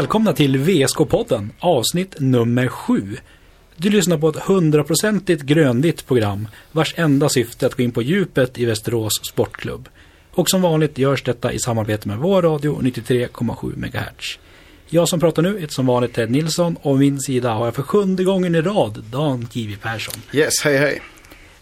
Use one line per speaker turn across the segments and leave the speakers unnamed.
Välkomna till VSK-podden, avsnitt nummer sju. Du lyssnar på ett hundraprocentigt grönvitt program vars enda syfte är att gå in på djupet i Västerås Sportklubb. Och som vanligt görs detta i samarbete med vår radio 93,7 MHz. Jag som pratar nu heter som vanligt Ted Nilsson och min sida har jag för sjunde gången i rad Dan Kiwi Persson.
Yes, hej hej.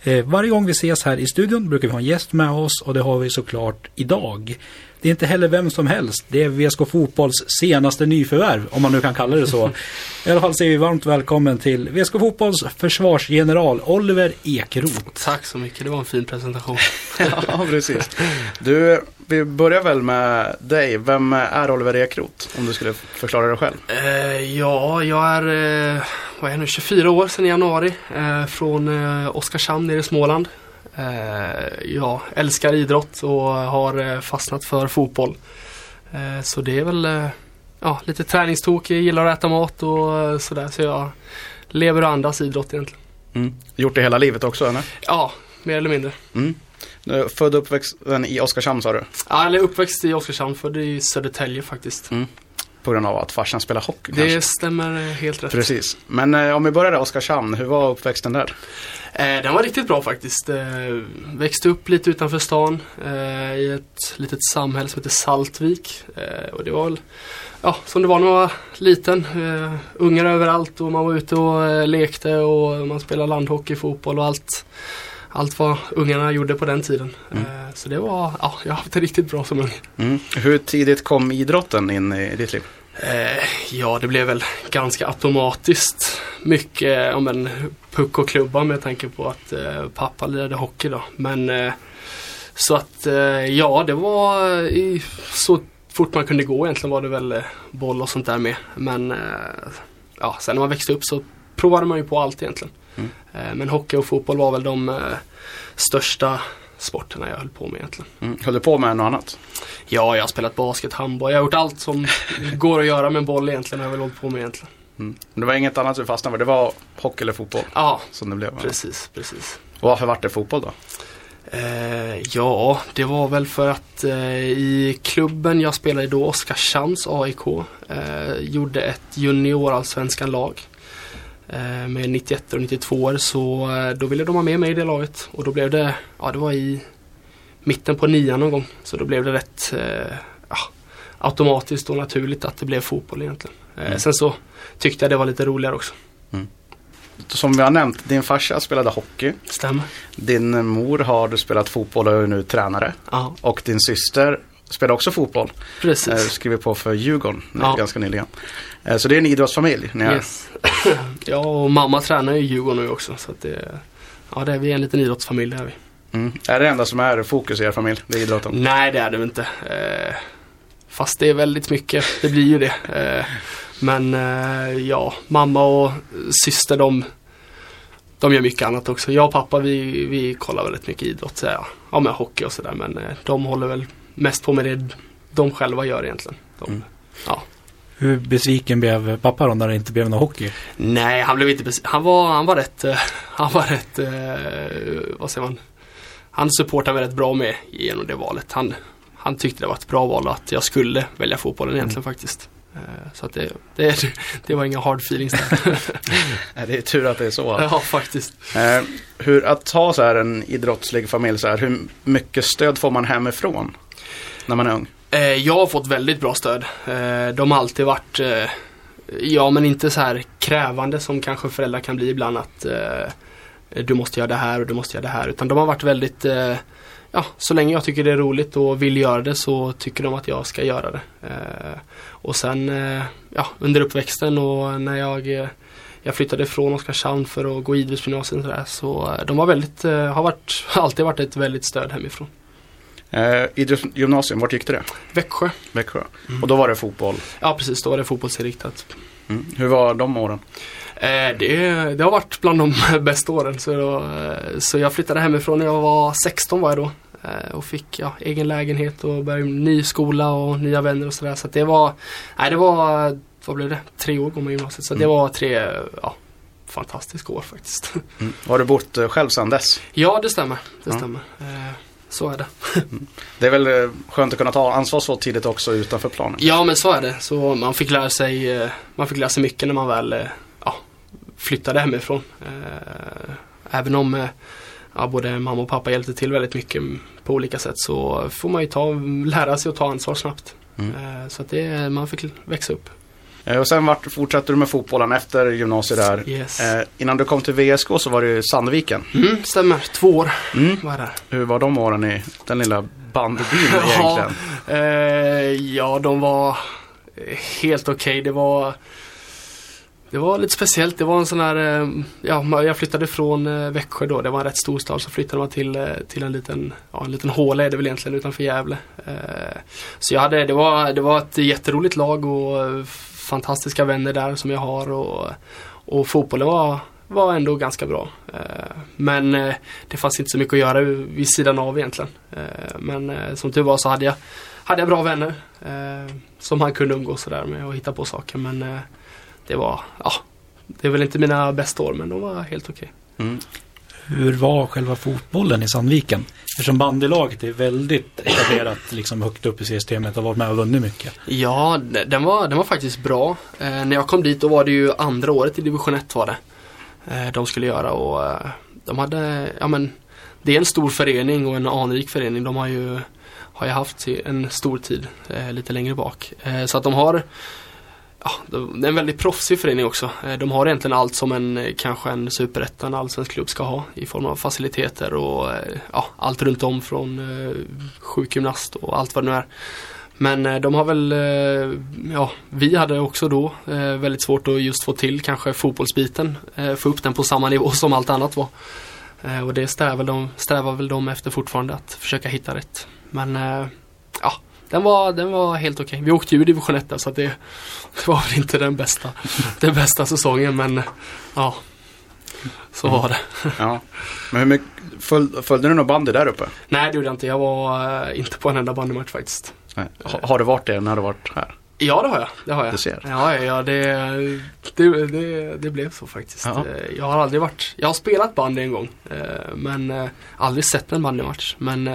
Eh, varje gång vi ses här i studion brukar vi ha en gäst med oss och det har vi såklart idag. Det är inte heller vem som helst. Det är VSK Fotbolls senaste nyförvärv, om man nu kan kalla det så. I alla fall säger vi varmt välkommen till VSK Fotbolls försvarsgeneral Oliver Ekroth.
Tack så mycket, det var en fin presentation.
ja, precis. Du, vi börjar väl med dig. Vem är Oliver Ekroth? Om du skulle förklara dig själv.
Eh, ja, jag är, eh, vad är jag nu, 24 år sedan i januari. Eh, från eh, Oskarshamn nere i Småland. Eh, jag älskar idrott och har eh, fastnat för fotboll. Eh, så det är väl ja, lite träningstok, jag gillar att äta mat och sådär. Så jag lever och andas idrott egentligen.
Mm. Gjort det hela livet också, eller?
Ja, mer eller mindre.
Mm. Född och uppväxten i Oskarshamn sa du?
Ja, eller uppväxt i Oskarshamn, född i Södertälje faktiskt.
Mm. På grund av att farsan spelar hockey
Det
kanske?
stämmer helt rätt.
Precis. Men eh, om vi börjar i Oskarshamn, hur var uppväxten där?
Eh, den var riktigt bra faktiskt. Eh, växte upp lite utanför stan eh, i ett litet samhälle som heter Saltvik. Eh, och det var väl ja, som det var när man var liten. Eh, ungar överallt och man var ute och lekte och man spelade landhockey, fotboll och allt. Allt vad ungarna gjorde på den tiden.
Mm.
Så det var, ja, jag har haft det riktigt bra som ung.
Mm. Hur tidigt kom idrotten in i ditt liv?
Eh, ja, det blev väl ganska automatiskt mycket ja, men, puck och klubba med tanke på att eh, pappa lirade hockey då. Men eh, så att eh, ja, det var i, så fort man kunde gå egentligen var det väl eh, boll och sånt där med. Men eh, ja, sen när man växte upp så provade man ju på allt egentligen.
Mm.
Eh, men hockey och fotboll var väl de eh, största sporterna jag höll på med egentligen.
Mm. Höll du på med något annat?
Ja, jag har spelat basket, handboll. Jag har gjort allt som går att göra med en boll egentligen. har Jag väl hållit på med egentligen.
Mm. Men Det var inget annat du fastnade för? Det var hockey eller fotboll
Ja,
som det blev?
precis, precis.
Och varför vart det fotboll då?
Eh, ja, det var väl för att eh, i klubben jag spelade då, Oskarshamns AIK, eh, gjorde ett juniorallsvenskan lag. Eh, med 91 och 92 år så eh, då ville de ha med mig i det laget och då blev det, ja det var i mitten på nian någon gång. Så då blev det rätt eh, ja, automatiskt och naturligt att det blev fotboll egentligen.
Mm.
Sen så tyckte jag det var lite roligare också.
Som vi har nämnt, din farsa spelade hockey.
Stämmer.
Din mor har spelat fotboll och är nu tränare.
Ja,
Och din syster spelar också fotboll.
precis.
Eh, skriver på för Djurgården
Ja.
ganska nyligen. Eh, så det är en idrottsfamilj. Ni.
Yes. ja, och mamma tränar ju Djurgården nu också. Så det, ja, det är vi är en liten idrottsfamilj. Där är vi.
Mm. Är det enda som är fokus i er familj? Det är idrotten?
Nej, det är det inte. Eh, fast det är väldigt mycket. Det blir ju det. Eh, men eh, ja, mamma och syster de, de gör mycket annat också. Jag och pappa vi, vi kollar väldigt mycket idrott. Så ja, ja, med hockey och sådär. Men eh, de håller väl mest på med det de själva gör egentligen. De,
Mm.
ja.
Hur besviken blev pappa då när det inte blev någon hockey?
Nej, han blev inte bes- han var, han var rätt, eh, han var rätt, eh, vad säger man? Han supportade väldigt bra med genom det valet. Han, han tyckte det var ett bra val att jag skulle välja fotbollen egentligen faktiskt. Eh, Så att det, det, det var inga hard feelings där.
Det är tur att det är så.
ja, faktiskt.
Hur, att ha så här en idrottslig familj, så här, hur mycket stöd får man hemifrån när man är ung?
Eh, Jag har fått väldigt bra stöd. Eh, De har alltid varit, eh, ja men inte så här krävande som kanske föräldrar kan bli ibland att eh, du måste göra det här och du måste göra det här. Utan de har varit väldigt, eh, ja så länge jag tycker det är roligt och vill göra det så tycker de att jag ska göra det. Eh, Och sen, eh, ja under uppväxten och när jag eh, jag flyttade från Oskarshamn för att gå idrottsgymnasiet och sådär. Så eh, de har väldigt, eh, har varit, alltid varit ett väldigt stöd hemifrån.
Eh, idrottsgymnasium, vart gick du det?
Växjö.
Växjö.
Mm.
Och då var det fotboll.
Ja precis, då var det fotbollsinriktat.
Mm. Hur var de åren?
Eh, det, det har varit bland de bästa åren. Så, då, eh, så jag flyttade hemifrån när jag var 16 var jag då. Eh, och fick ja, egen lägenhet och började ny skola och nya vänner och sådär. Så att det var, nej det var, vad blev det? Tre år går man gymnasiet. Så det
Mm.
var tre, ja, fantastiska år faktiskt.
Mm. Har du bott eh, själv sedan dess?
ja det stämmer. Det
Ja.
stämmer. Eh, Så är det.
Det är väl eh, skönt att kunna ta ansvar så tidigt också utanför planen.
Ja men så är det. Så man fick lära sig, eh, man fick lära sig mycket när man väl eh, ja, flyttade hemifrån. Även om ja, både mamma och pappa hjälpte till väldigt mycket på olika sätt så får man ju ta, lära sig att ta ansvar snabbt.
Mm.
Så att det, man fick växa upp.
Eh, Och sen vart, fortsatte du med fotbollen efter gymnasiet där.
Yes.
Eh, innan du kom till VSK så var det ju Sandviken.
Mm, stämmer, två år
Mm.
var där.
Hur var de åren i den lilla bandybyn
Ja.
egentligen?
Eh, ja, de var helt okej. Det var det var lite speciellt. Det var en sån här, eh, ja, jag flyttade från eh, Växjö då. Det var en rätt stor stad. Så flyttade man till, till en liten, ja, en liten håla är det väl egentligen utanför Gävle. Så jag hade, det var, det var ett jätteroligt lag och fantastiska vänner där som jag har och, och fotbollen var, var ändå ganska bra. Eh, men eh, det fanns inte så mycket att göra vid sidan av egentligen. Eh, men som tur var så hade jag, hade jag bra vänner som han kunde umgås sådär med och hitta på saker. Men det var, ja, det är väl inte mina bästa år men de var helt okej.
Mm.
Hur var själva fotbollen i Sandviken? Eftersom bandylaget är väldigt etablerat liksom högt upp i systemet och har varit med och vunnit mycket.
Ja, den var, den var faktiskt bra. Eh, när jag kom dit då var det ju andra året i division 1 var det. Eh, de skulle göra och eh, de hade, ja men det är en stor förening och en anrik förening. De har ju, har ju haft en stor tid eh, lite längre bak. Eh, så att de har Ja, det är en väldigt proffsig förening också. Eh, de har egentligen allt som en, eh, kanske en superettan allsvensk klubb ska ha i form av faciliteter och eh, ja, allt runt om från sjukgymnast och allt vad det nu är. Men de har väl, ja, vi hade också då väldigt svårt att just få till kanske fotbollsbiten, få upp den på samma nivå som allt annat var. Och det strävar, de, strävar väl de efter fortfarande, att försöka hitta rätt. Men ja, den var, den var helt okej. Vi åkte ju i division 1 där, så det, det var väl inte den bästa, den bästa säsongen men ja, så var det.
Ja. Men hur mycket, föl, följde du någon bandy där uppe?
Nej det gjorde jag inte, jag var eh, inte på en enda bandymatch faktiskt.
Ha, har du varit det när du varit här?
Ja det har jag, det har jag.
Du ser.
Ja, ja, det, det, det, det blev så faktiskt.
Ja.
Eh, Jag har aldrig varit, jag har spelat bandy en gång eh, men aldrig sett en bandymatch. Men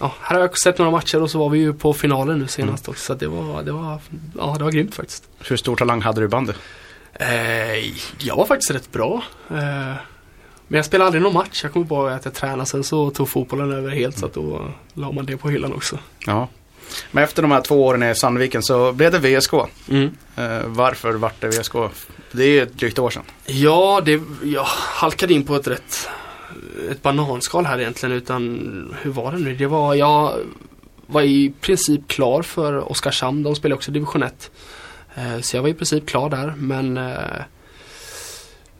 ja, här har jag sett några matcher och så var vi ju på finalen nu senast också så det var, det var, ja det var grymt faktiskt.
Hur stor talang hade du i bandy?
Eh, jag var faktiskt rätt bra. Eh, men jag spelade aldrig någon match. Jag kommer bara att jag tränade sen så tog fotbollen över helt så att då la man det på hyllan också.
Ja. Men efter de här två åren i Sandviken så blev det VSK.
Mm.
Eh, varför vart det VSK? Det är ju ett drygt år sedan.
Ja, det, jag halkade in på ett rätt ett bananskal här egentligen utan hur var det nu? Det var, jag var i princip klar för Oskarshamn. De spelar också division 1. Eh, så jag var i princip klar där men eh,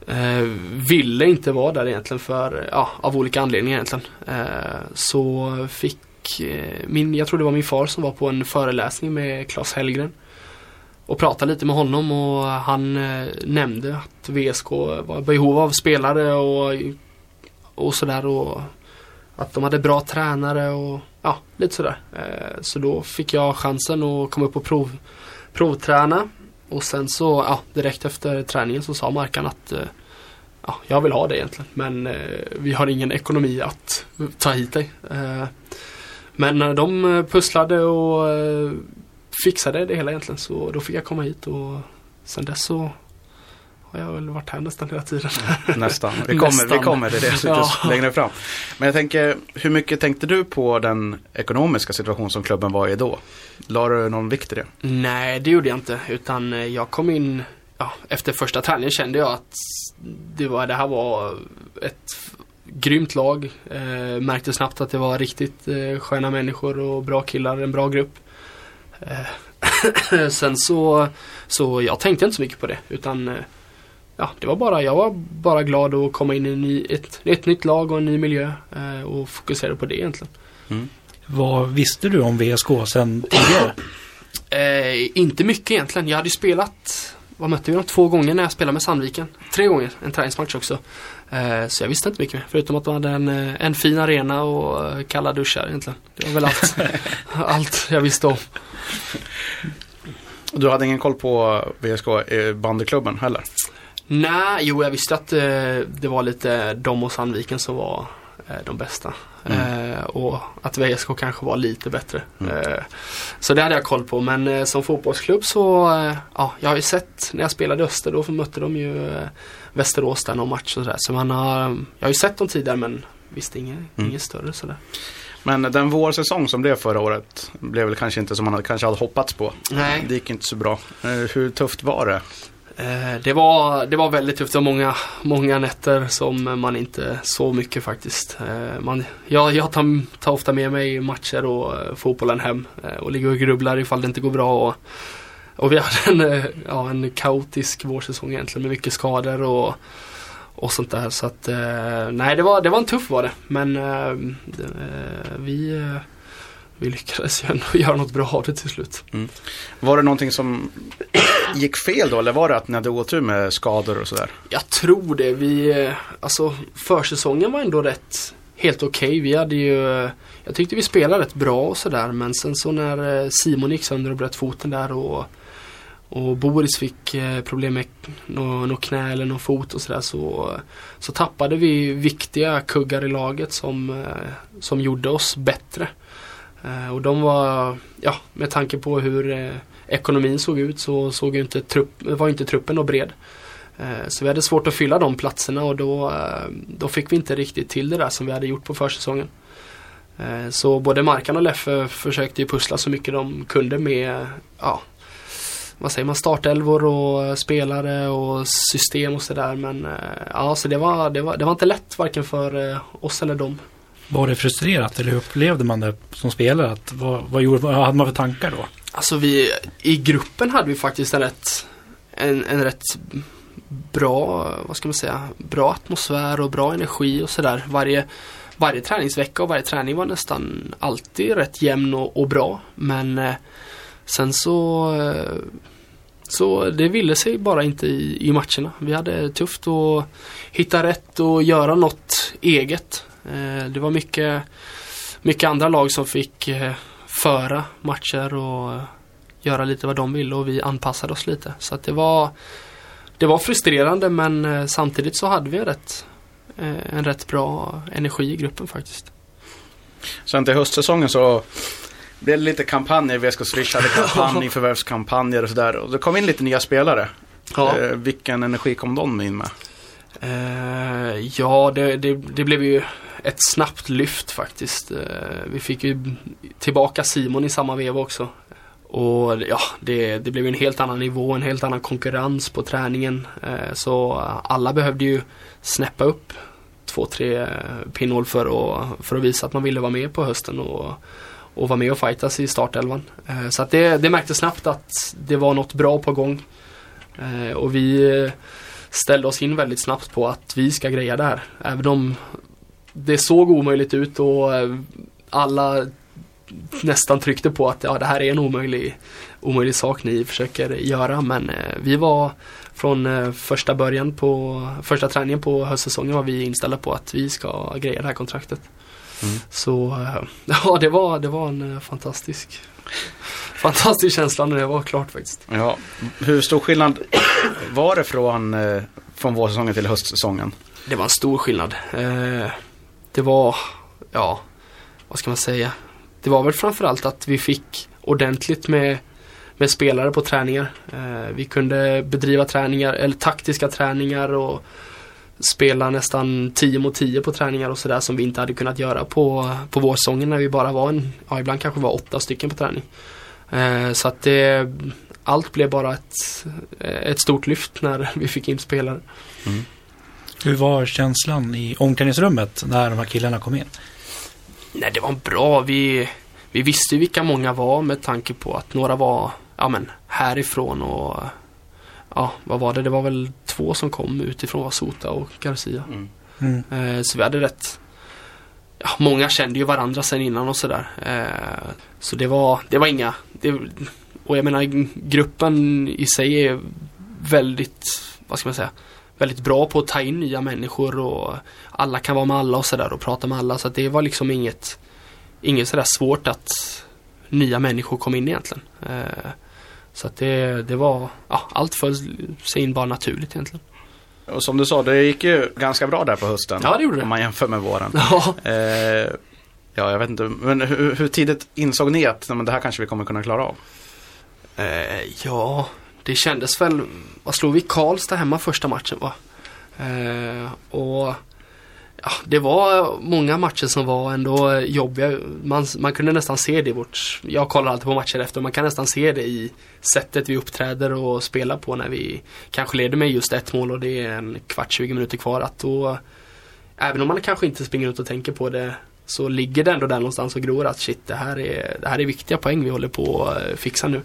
eh, ville inte vara där egentligen för, ja, av olika anledningar egentligen. Eh, så fick eh, min, jag tror det var min far som var på en föreläsning med Claes Hellgren och pratade lite med honom och han eh, nämnde att VSK var i behov av spelare och, och sådär och att de hade bra tränare och ja, lite sådär. Eh, så då fick jag chansen att komma upp och prov, provträna och sen så, ja, direkt efter träningen så sa Markan att eh, ja, jag vill ha det egentligen men eh, vi har ingen ekonomi att ta hit dig. Men de pusslade och fixade det hela egentligen så då fick jag komma hit och sen dess så har jag väl varit här nästan hela tiden.
Nästan. Vi kommer,
Nästan.
Vi kommer till det lite
Ja.
längre fram. Men jag tänker, hur mycket tänkte du på den ekonomiska situation som klubben var i då? La du någon vikt i det?
Nej, det gjorde jag inte. Utan jag kom in, ja, efter första träningen kände jag att det, var, det här var ett grymt lag. Eh, märkte snabbt att det var riktigt eh, sköna människor och bra killar, en bra grupp. Eh, sen så, så jag tänkte inte så mycket på det utan eh, Ja, det var bara, jag var bara glad att komma in i ny, ett, ett nytt lag och en ny miljö eh, och fokusera på det egentligen.
Vad visste du om VSK sedan tidigare?
Eh, inte mycket egentligen. Jag hade ju spelat, vad mötte vi dem? Två gånger när jag spelade med Sandviken. Tre gånger, en träningsmatch också. Eh, så jag visste inte mycket mer. Förutom att de hade en, eh, en fin arena och eh, kalla duschar egentligen. Det var väl allt, allt jag visste om.
Du hade ingen koll på VSK i bandyklubben heller?
Nej, jo jag visste att eh, det var lite de och Sandviken som var eh, de bästa.
Mm.
Eh, och att VSK kanske var lite bättre.
Mm.
Eh, så det hade jag koll på. Men eh, som fotbollsklubb så, eh, ja, jag har ju sett när jag spelade Öster, då mötte de ju Västerås där någon match och sådär. Så man har, jag har ju sett dem tidigare men visste inget,
Mm.
inget större sådär.
Men den vårsäsong som blev förra året blev väl kanske inte som man hade, kanske hade hoppats på.
Nej.
Det gick inte så bra. Hur tufft var det?
Eh, det var, det var väldigt tufft. Det var många, många nätter som man inte sov mycket faktiskt. Eh, man, jag jag tar, tar ofta med mig matcher och eh, fotbollen hem och ligger och grubblar ifall det inte går bra. Och, och vi hade en, ja, en kaotisk vårsäsong egentligen med mycket skador och, och sånt där. Så att, nej, det var, det var en tuff var det. Men det, vi, vi lyckades ju ändå göra något bra av det till slut.
Var det någonting som gick fel då? Eller var det att ni hade otur med skador och sådär?
Jag tror det. Vi, eh, alltså försäsongen var ändå rätt helt okej. Vi hade ju, eh, jag tyckte vi spelade rätt bra och sådär men sen så när eh, Simon gick sönder och bröt foten där och, och Boris fick problem med något nå knä eller någon fot och sådär så, så tappade vi viktiga kuggar i laget som, som gjorde oss bättre. Eh, och de var, ja med tanke på hur eh, ekonomin såg ut så såg inte trupp, var inte truppen och bred. Eh, så vi hade svårt att fylla de platserna och då, då fick vi inte riktigt till det där som vi hade gjort på försäsongen. Så både Markan och Leffe försökte ju pussla så mycket de kunde med, ja, vad säger man, startelvor och spelare och system och sådär. Men ja, så det var, det, var, det var inte lätt varken för oss eller dem.
Var det frustrerat eller hur upplevde man det som spelare? Att, vad, vad, gjorde, vad hade man för tankar då?
Alltså vi, i gruppen hade vi faktiskt en rätt, en, en rätt bra, vad ska man säga, bra atmosfär och bra energi och sådär. Varje, varje träningsvecka och varje träning var nästan alltid rätt jämn och, och bra. Men eh, sen så, eh, så det ville sig bara inte i, i matcherna. Vi hade tufft att hitta rätt och göra något eget. Eh, det var mycket, mycket andra lag som fick eh, föra matcher och eh, göra lite vad de ville och vi anpassade oss lite. Så att det var Det var frustrerande men samtidigt så hade vi en rätt, en rätt bra energi i gruppen faktiskt.
Sen till höstsäsongen så blev det lite kampanjer. VSK Swish hade kampanj, förvärvskampanjer och sådär. Och det kom in lite nya spelare.
Ja,
Eh, vilken energi kom de in med?
eh, ja det, det, det blev ju ett snabbt lyft faktiskt. Eh, vi fick ju tillbaka Simon i samma veva också. Och ja, det, det blev en helt annan nivå, en helt annan konkurrens på träningen. Eh, så alla behövde ju snäppa upp två, tre eh, pinnhål för att, för att visa att man ville vara med på hösten och, och vara med och fightas i startelvan. Så att det, det märktes snabbt att det var något bra på gång. Och vi ställde oss in väldigt snabbt på att vi ska greja det här. Även om det såg omöjligt ut och eh, alla nästan tryckte på att ja, det här är en omöjlig, omöjlig sak ni försöker göra. Men eh, vi var från eh, första början på första träningen på höstsäsongen var vi inställda på att vi ska greja det här kontraktet.
Mm.
Så eh, ja, det var, det var en eh, fantastisk Fantastisk känsla när det var klart faktiskt.
Ja, hur stor skillnad var det från, eh, från vårsäsongen till höstsäsongen?
Det var en stor skillnad. Det var, ja, vad ska man säga? Det var väl framförallt att vi fick ordentligt med, med spelare på träningar. Eh, vi kunde bedriva träningar, eller taktiska träningar och spela nästan 10 mot 10 på träningar och sådär som vi inte hade kunnat göra på, på vårsäsongen när vi bara var en, ja ibland kanske var åtta stycken på träning. Eh, så att det, allt blev bara ett, ett stort lyft när vi fick in spelare. Mm.
Hur var känslan i omklädningsrummet när de här killarna kom in?
Nej, det var bra. Vi, vi visste ju vilka många var med tanke på att några var ja, men, härifrån och ja, vad var det? Det var väl två som kom utifrån, var Sota och Garcia.
Mm.
Mm.
Eh, så vi hade rätt ja, Många kände ju varandra sen innan och sådär. Eh, så det var, det var inga det, Och jag menar gruppen i sig är väldigt, vad ska man säga Väldigt bra på att ta in nya människor och alla kan vara med alla och sådär och prata med alla. Så att det var liksom inget Inget sådär svårt att nya människor kom in egentligen. Eh, så att det, det var, ja, allt föll sig in bara naturligt egentligen.
Och som du sa, det gick ju ganska bra där på hösten.
Ja, det gjorde det.
Om man jämför med våren.
Ja,
Eh, ja, jag vet inte. Men hur, hur tidigt insåg ni att men det här kanske vi kommer kunna klara av?
eh, ja, det kändes väl, vad slog vi Karlstad hemma första matchen va? Eh, och ja, det var många matcher som var ändå jobbiga. Man, man kunde nästan se det i vårt, jag kollar alltid på matcher efter, man kan nästan se det i sättet vi uppträder och spelar på när vi kanske leder med just ett mål och det är en kvart, 20 minuter kvar. Att då, även om man kanske inte springer ut och tänker på det så ligger det ändå där någonstans och gror att shit det här är, det här är viktiga poäng vi håller på att fixa nu.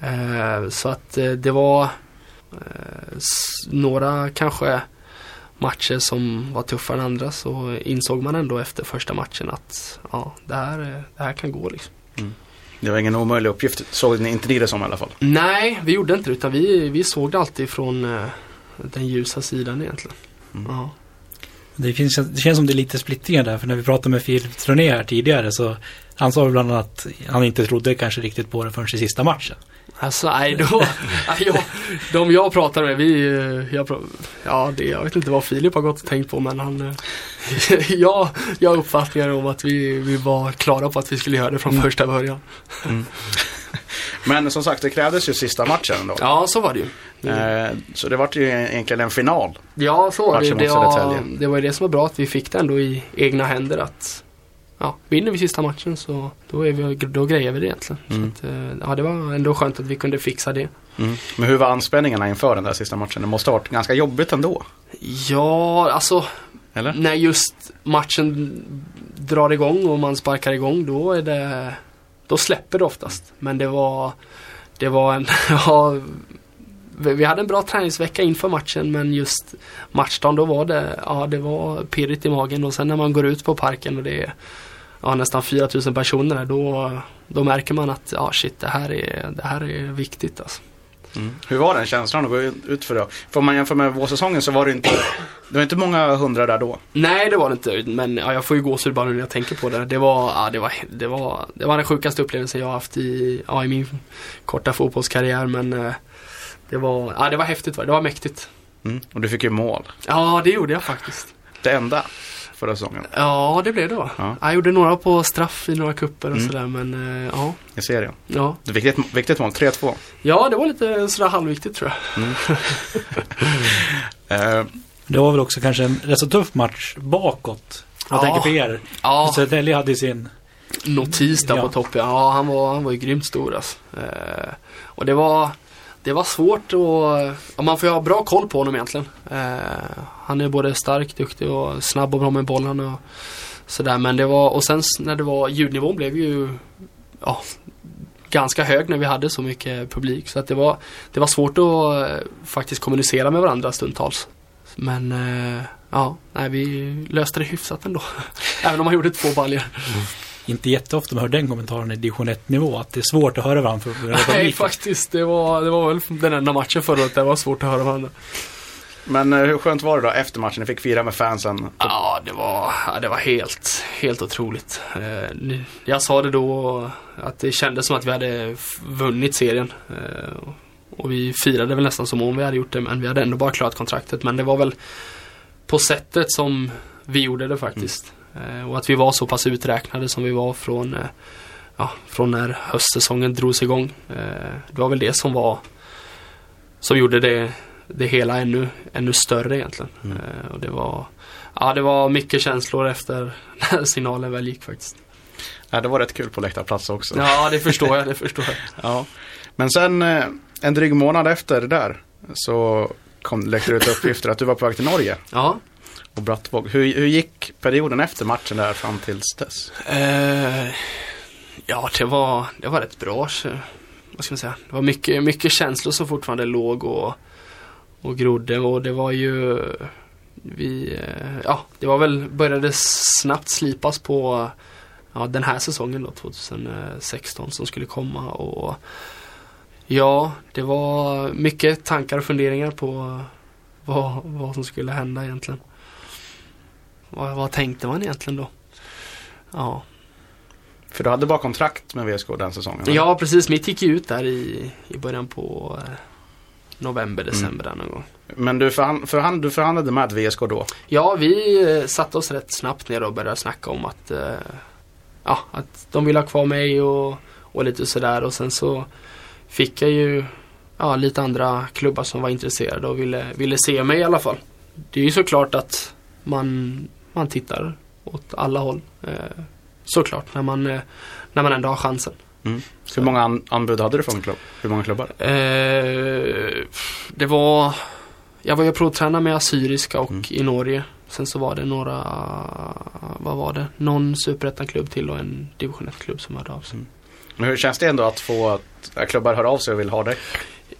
Eh, så att eh, det var eh, några kanske matcher som var tuffare än andra så insåg man ändå efter första matchen att ja, det här, det här kan gå liksom.
Det var ingen omöjlig uppgift, såg ni inte ni det som i alla fall?
Nej, vi gjorde inte det utan vi, vi såg det alltid från eh, den ljusa sidan egentligen.
Mm.
Ja.
Det, finns, det känns som det är lite splittringar där, för när vi pratade med Filip Troné här tidigare så han sa bland annat att han inte trodde kanske riktigt på det förrän i sista matchen.
Alltså nej, då, jag, de jag pratar med, vi, jag, ja, det, jag vet inte vad Filip har gått och tänkt på men han, eh, jag, jag har uppfattningar om att vi, vi var klara på att vi skulle göra det från första början.
Men som sagt, det krävdes ju sista matchen då.
Ja, så var det ju.
Eh, så det var ju egentligen en final.
Ja, så var det. Det var, det var ju det som var bra att vi fick det ändå i egna händer att ja, vinner vi sista matchen så då, är vi, då grejer vi det egentligen.
Mm.
Så att, eh, ja, det var ändå skönt att vi kunde fixa det.
Mm. Men hur var anspänningarna inför den där sista matchen? Det måste ha varit ganska jobbigt ändå.
Ja, alltså
Eller?
när just matchen drar igång och man sparkar igång då är det Då släpper det oftast. Men det var Det var en ja, vi vi hade en bra träningsvecka inför matchen men just matchdagen då var det Ja det var pirrigt i magen och sen när man går ut på parken och det är ja, nästan 4000 personer då Då märker man att ja shit det här är, det här är viktigt alltså.
Mm. Hur var den känslan att gå ut för det? För om man jämför med vårsäsongen så var det inte Det var inte många hundra där då.
Nej det var det inte men ja, jag får ju gåshud bara nu när jag tänker på det. Det var, ja, det var, det var, det var den sjukaste upplevelsen jag haft i, ja, i min korta fotbollskarriär men eh, Det var, ja det var häftigt det var mäktigt.
Mm. Och du fick ju mål.
Ja det gjorde jag faktiskt.
Det enda förra säsongen
Ja det blev det va?
Ja.
Jag gjorde några på straff i några kupper och
Mm.
sådär men eh, ja,
i serien.
ja.
Det var viktigt, viktigt mål, 3-2.
Ja det var lite sådär halvviktigt tror jag.
Eh,
Det var väl också kanske en rätt så tuff match bakåt. Jag
Ja.
tänker på er.
Ja,
Södertälje hade sin...
Notis där
Ja.
på topp. Ja, han var, han var ju grymt stor alltså. eh, Och det var Det var svårt och ja, Man får ju ha bra koll på honom egentligen. Eh, han är både stark, duktig och snabb och bra med bollen och sådär. Men det var, och sen när det var ljudnivån blev ju ja, ganska hög när vi hade så mycket publik. Så att det var Det var svårt att eh, faktiskt kommunicera med varandra stundtals. Men eh, ja, nej, vi löste det hyfsat ändå. Även om man gjorde två baljor.
Inte jätteofta man hör den kommentaren i division 1 nivå. Att det är svårt att höra varandra för av
Nej faktiskt, det var, det var väl den enda matchen förra året det var svårt att höra varandra
men eh, hur skönt var det då efter matchen? Ni fick fira med fansen.
Ja, det var, det var helt, helt otroligt. Eh, jag sa det då att det kändes som att vi hade vunnit serien. Eh, och vi firade väl nästan som om vi hade gjort det, men vi hade ändå bara klarat kontraktet. Men det var väl på sättet som vi gjorde det faktiskt. Mm. och att vi var så pass uträknade som vi var från, ja, från när höstsäsongen drogs igång. Det var väl det som var som gjorde det, det hela ännu, ännu större egentligen.
Mm.
Eh, och det var Ja det var mycket känslor efter när signalen väl gick faktiskt.
Ja, det var rätt kul på läktarplats också.
Ja det förstår jag, det förstår jag.
Ja. Men sen eh, en dryg månad efter det där så kom, läckte det ut uppgifter att du var på väg till Norge
Ja.
och Brattvåg. Hur, hur gick perioden efter matchen där fram tills dess?
Eh, ja det var, det var rätt bra. Så, vad ska man säga? Det var mycket, mycket känslor som fortfarande låg och, och grodde och det var ju vi, eh, ja det var väl, började snabbt slipas på ja, den här säsongen då, 2016 som skulle komma och Ja, det var mycket tankar och funderingar på vad, vad som skulle hända egentligen. Vad, vad tänkte man egentligen då? Ja.
För du hade bara kontrakt med VSK den säsongen? eller?
Ja precis, mitt gick ju ut där i, i början på eh, november, december där någon gång.
Men du, förhand, förhand, du förhandlade med VSK då?
Ja, vi eh, satte oss rätt snabbt ner och började snacka om att, eh, ja, att de ville ha kvar mig och, och lite sådär och sen så fick jag ju ja, lite andra klubbar som var intresserade och ville, ville se mig i alla fall. Det är ju såklart att man, man tittar åt alla håll. Eh, såklart, när man, eh, när man ändå har chansen.
Mm. Hur många an anbud hade du från klubb? Hur många klubbar?
Eh, det var Jag var ju provtränare med Assyriska och
Mm.
i Norge. Sen så var det några Vad var det? Någon superettan-klubb till och en division 1-klubb som hörde av sig.
Men hur känns det ändå att få att klubbar hör av sig och vill ha dig?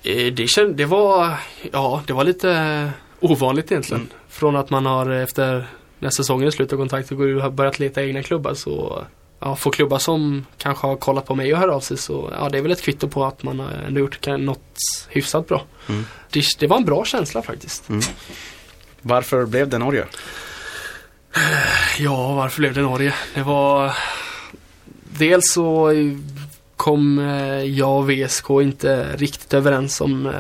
Eh, det, känd, det var Ja, det var lite ovanligt egentligen.
Mm.
Från att man har efter när säsongen är slut och kontakt och går och har börjat leta egna klubbar så Ja, får klubbar som kanske har kollat på mig och hör av sig så ja, det är väl ett kvitto på att man har ändå gjort något hyfsat bra.
Mm.
Det, det var en bra känsla faktiskt.
Varför blev det Norge?
Ja, varför blev det Norge? Det var Dels så kom eh, jag och VSK inte riktigt överens om eh,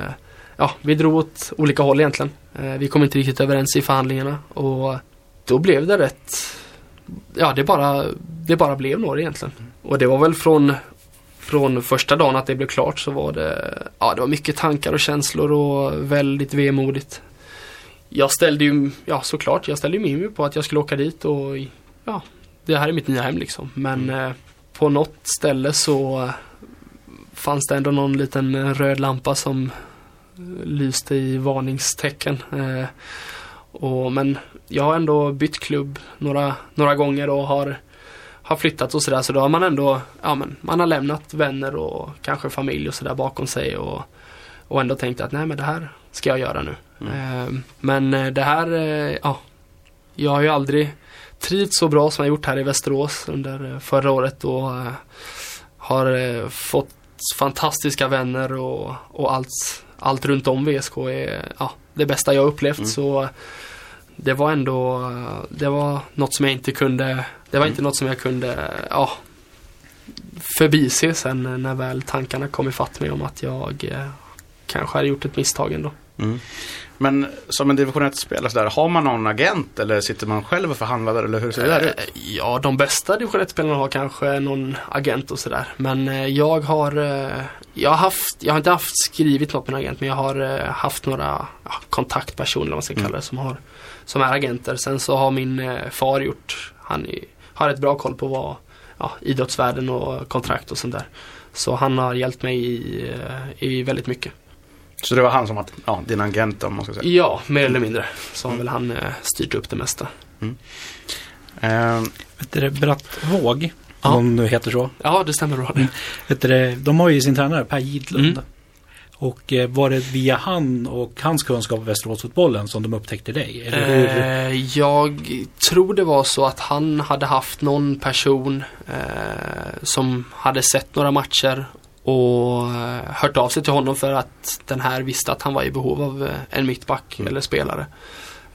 Ja, vi drog åt olika håll egentligen. Eh, Vi kom inte riktigt överens i förhandlingarna och då blev det rätt Ja, det bara, det bara blev Norge egentligen. Och det var väl från från första dagen att det blev klart så var det Ja, det var mycket tankar och känslor och väldigt vemodigt. Jag ställde ju, ja såklart, jag ställde ju min på att jag skulle åka dit och ja, det här är mitt nya hem liksom. Men eh, på något ställe så fanns det ändå någon liten röd lampa som lyste i varningstecken. Eh, och, men jag har ändå bytt klubb några, några gånger och har, har flyttat och sådär. Så då har man ändå, ja men man har lämnat vänner och kanske familj och sådär bakom sig och, och ändå tänkt att nej men det här ska jag göra nu. Eh, Men eh, det här, eh, ja. Jag har ju aldrig trivts så bra som jag gjort här i Västerås under eh, förra året och har fått fantastiska vänner och, och allt, allt runt om VSK är ja, det bästa jag upplevt.
Mm.
Så det var ändå, det var något som jag inte kunde, det var inte något som jag kunde, ja, förbise sen när väl tankarna kom ifatt mig om att jag eh, kanske hade gjort ett misstag ändå.
Mm. Men som en division 1-spelare sådär, har man någon agent eller sitter man själv och förhandlar där, eller hur ser det där ut?
Eh, Ja, de bästa division 1-spelarna har kanske någon agent och sådär. Men eh, jag har, jag har haft, jag har inte haft skrivit något med en agent men jag har haft några kontaktpersoner, vad man ska
Mm.
kalla det, som, har, som är agenter. Sen så har min eh, far gjort, han har ett bra koll på vad ja, idrottsvärlden och kontrakt och sånt där. Så han har hjälpt mig i, eh, i väldigt mycket.
Så det var han som var ja, din agent om man ska säga.
Ja, mer eller mindre. Så har väl han eh, styrt upp det mesta.
Eh,
Vet du, Brattvåg,
Ja.
om nu heter så.
Ja, det stämmer bra.
Vet du, det, de har ju sin tränare Per Gidlund.
Mm.
Och eh, var det via han och hans kunskap om Västeråsfotbollen som de upptäckte dig? Eller hur?
Eh, jag tror det var så att han hade haft någon person eh, som hade sett några matcher och eh, hört av sig till honom för att den här visste att han var i behov av eh, en mittback
Mm.
eller spelare.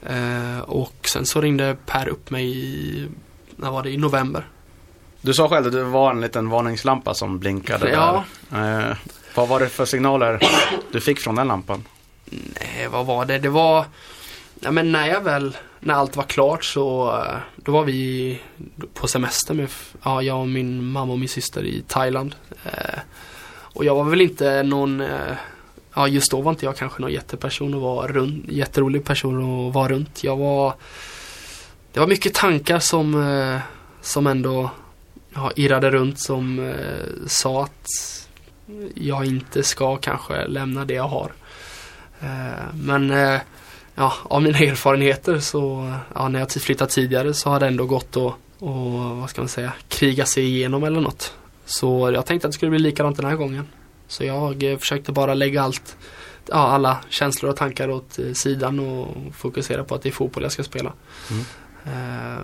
Eh, och sen så ringde Per upp mig i, när var det, i november.
du sa själv att det var en liten varningslampa som blinkade
Ja.
där. Vad var det för signaler du fick från den lampan?
Nej, vad var det? Det var, ja men när jag väl, när allt var klart så, då var vi på semester med, ja, jag och min mamma och min syster i Thailand. Eh, och jag var väl inte någon, eh, ja just då var inte jag kanske någon jätteperson och var runt, jätterolig person att vara runt. Jag var, det var mycket tankar som, eh, som ändå ja, irrade runt som eh, sa att jag inte ska kanske lämna det jag har. Eh, Men eh, ja, av mina erfarenheter så, ja, när jag flyttat tidigare så har det ändå gått att, och, vad ska man säga, kriga sig igenom eller något. Så jag tänkte att det skulle bli likadant den här gången. Så jag eh, försökte bara lägga allt, ja, alla känslor och tankar åt sidan och fokusera på att det är fotboll jag ska spela.
Mm.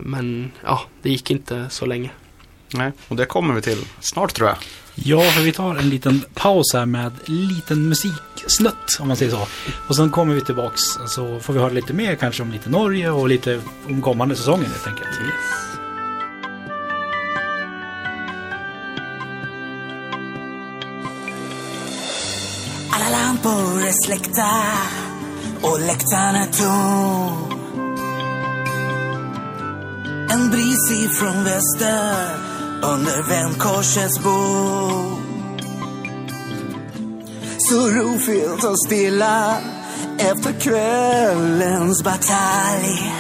Men ja, det gick inte så länge.
Nej, och det kommer vi till snart tror jag.
Ja, för vi tar en liten paus här med liten musiksnutt om man säger så. Och sen kommer vi tillbaks så får vi höra lite mer kanske om lite Norge och lite om kommande säsongen helt enkelt.
Yes. Alla lampor är släckta och läktaren är tom. En bris ifrån väster under vändkorsets bord. Så rofyllt och stilla efter kvällens batalj.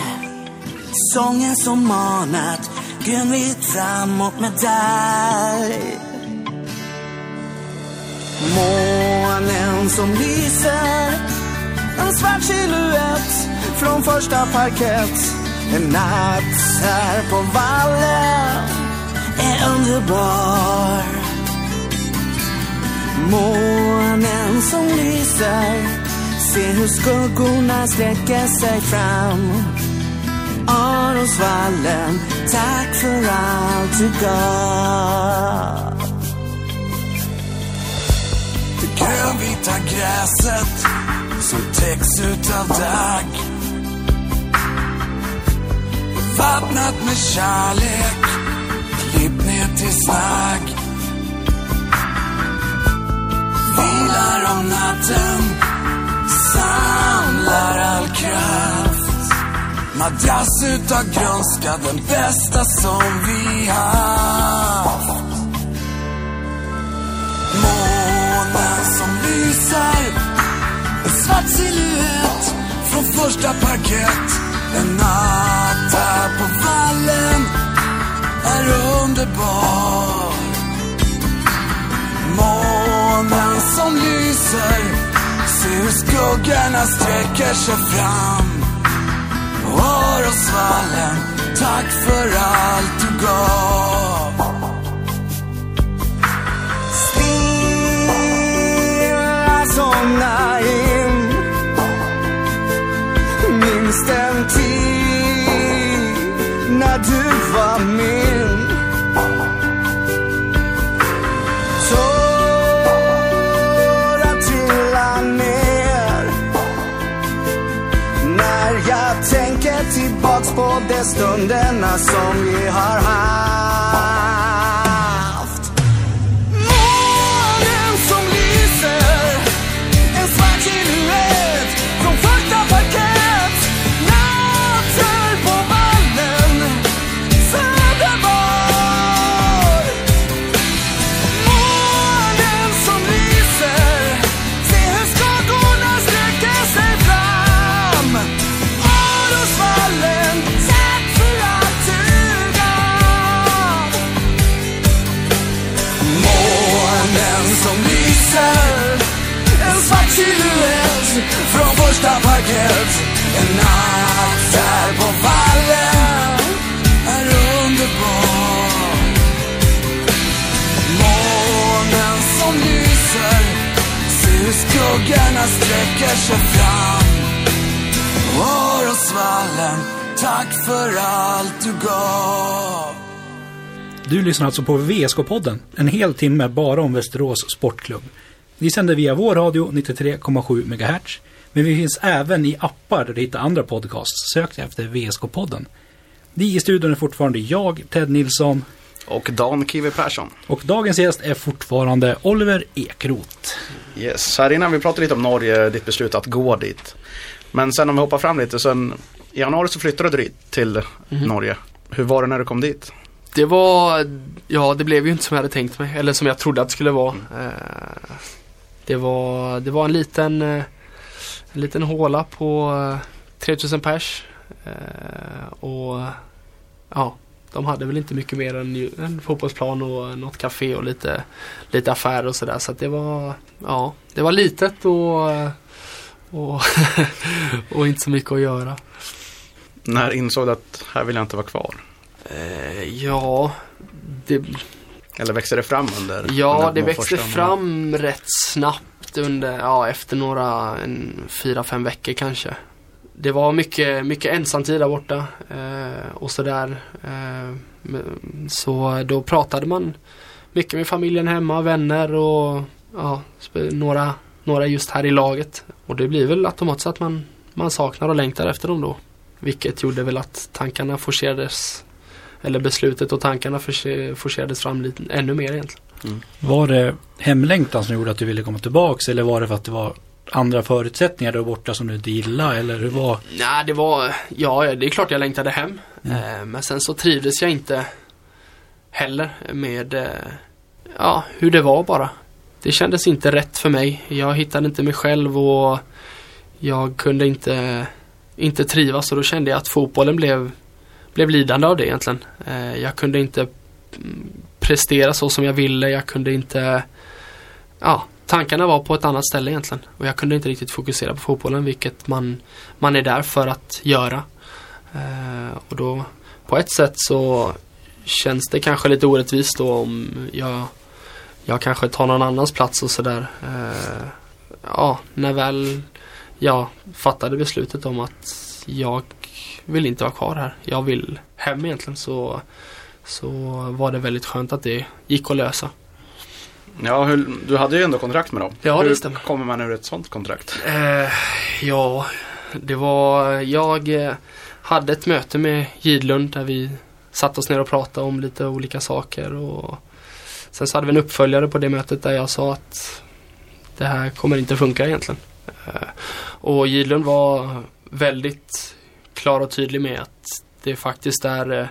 Sången som manat grönvitt framåt medalj. Månen som lyser En svart silhuett från första parkett En natt här på vallen underbar. Månen som lyser Se hur skuggorna sträcker sig fram. Arosvallen, tack för allt du gav. Det grönvita gräset som täcks utav dagg. Vattnat med kärlek, klipp ner till snack. Vilar om natten, samlar all kraft. Madrass utav grönska, den bästa som vi haft. Månen som lyser En svart silhuett från första parkett En natt här på vallen är underbar. Månen som lyser Se hur skuggorna sträcker sig fram. Orosvallen, tack för allt du gav. Stilla somna in på de stunderna som vi har haft. Från parkett. En natt där på vallen. Är underbar Månen som lyser. Se hur skuggorna sträcker sig fram. Orosvallen, tack för allt du gav.
Du lyssnar alltså på VSK-podden, en hel timme bara om Västerås Sportklubb. Vi sänder via vår radio 93,7 MHz, men vi finns även i appar där du hittar andra podcasts. Sök efter VSK-podden. Vi i studion är fortfarande jag, Ted Nilsson,
Och Dan Kiwi Persson.
och dagens gäst är fortfarande Oliver Ekroth.
Yes, här innan vi pratade lite om Norge, ditt beslut att gå dit. Men sen om vi hoppar fram lite, sen i januari så flyttade du dit till Norge. Hur var det när du kom dit?
Det var, ja det blev ju inte som jag hade tänkt mig, eller som jag trodde att det skulle vara. Eh, Det var, det var en liten, eh, en liten håla på eh, 3000 pers. Eh, Och ja, de hade väl inte mycket mer än en fotbollsplan och något café och lite, lite affärer och sådär. Så att det var, ja, det var litet och, eh, och, och inte så mycket att göra.
När insåg du att här vill jag inte vara kvar?
Eh, Ja, det,
Eller växte det fram under?
Ja, det
de
växte fram rätt snabbt under, ja efter några, en, fyra, fem veckor kanske. Det var mycket, mycket ensamtid där borta eh, och sådär. Eh, så då pratade man mycket med familjen hemma, vänner och ja, några, några just här i laget. Och det blir väl automatiskt att man, man saknar och längtar efter dem då. Vilket gjorde väl att tankarna forcerades eller beslutet och tankarna forcerades fram lite, ännu mer egentligen.
Var det hemlängtan som gjorde att du ville komma tillbaks eller var det för att det var andra förutsättningar där borta som du inte gillade eller hur var?
Nej, det var, ja det är klart jag längtade hem. Eh, men sen så trivdes jag inte heller med, eh, ja, hur det var bara. Det kändes inte rätt för mig. Jag hittade inte mig själv och jag kunde inte, inte trivas och då kände jag att fotbollen blev, blev lidande av det egentligen. Eh, jag kunde inte mm, prestera så som jag ville. Jag kunde inte, ja, tankarna var på ett annat ställe egentligen. Och jag kunde inte riktigt fokusera på fotbollen, vilket man, man är där för att göra. Eh, och då, på ett sätt så känns det kanske lite orättvist då om jag, jag kanske tar någon annans plats och sådär. Eh, ja, när väl jag fattade beslutet om att jag vill inte vara kvar här. Jag vill hem egentligen så, så var det väldigt skönt att det gick att lösa.
Ja, hur, du hade ju ändå kontrakt med dem.
Ja, det
hur
stämmer.
kommer man ur ett sånt kontrakt?
Eh, ja, det var, jag eh, hade ett möte med Gidlund där vi satt oss ner och pratade om lite olika saker och sen så hade vi en uppföljare på det mötet där jag sa att det här kommer inte funka egentligen. Eh, och Gidlund var väldigt klar och tydlig med att det faktiskt är, eh,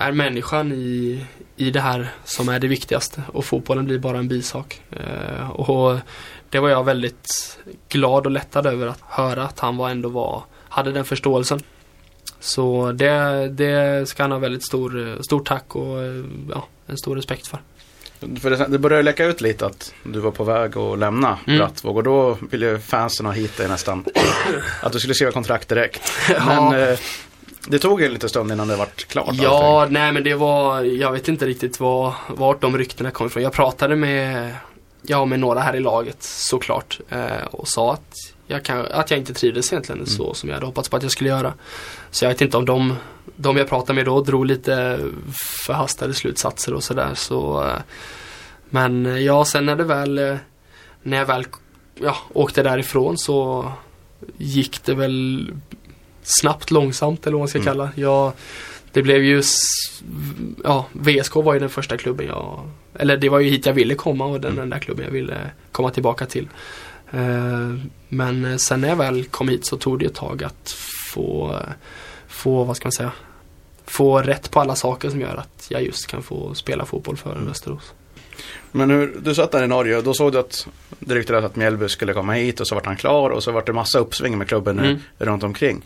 är människan i, i det här som är det viktigaste och fotbollen blir bara en bisak. Eh, och det var jag väldigt glad och lättad över att höra att han var ändå var, hade den förståelsen. Så det, det ska han ha väldigt stor, stort tack och eh, ja, en stor respekt för.
För det, det började läcka ut lite att du var på väg att lämna
Mm.
Brattvåg och då ville fansen ha hit dig nästan. Att du skulle skriva kontrakt direkt.
Ja.
Men eh, det tog en liten stund innan det vart klart.
Ja, nej men det var, jag vet inte riktigt var, vart de ryktena kom ifrån. Jag pratade med, ja, med några här i laget såklart eh, och sa att jag, kan, att jag inte trivdes egentligen så som jag hade hoppats på att jag skulle göra. Så jag vet inte om de, de jag pratade med då drog lite förhastade slutsatser och sådär. Så, eh, men eh, ja, sen när det väl, eh, när jag väl ja, åkte därifrån så gick det väl snabbt långsamt eller vad man ska
Mm.
kalla. Jag, det blev ju, ja, VSK var ju den första klubben jag, eller det var ju hit jag ville komma och den
Mm.
enda klubben jag ville komma tillbaka till. Eh, Men eh, sen när jag väl kom hit så tog det ett tag att få, få, vad ska man säga, få rätt på alla saker som gör att jag just kan få spela fotboll för
Mm.
Västerås.
Men hur, du satt där i Norge och då såg du att det ryktades att Mjällby skulle komma hit och så vart han klar och så vart det massa uppsving med klubben
Mm.
runt omkring.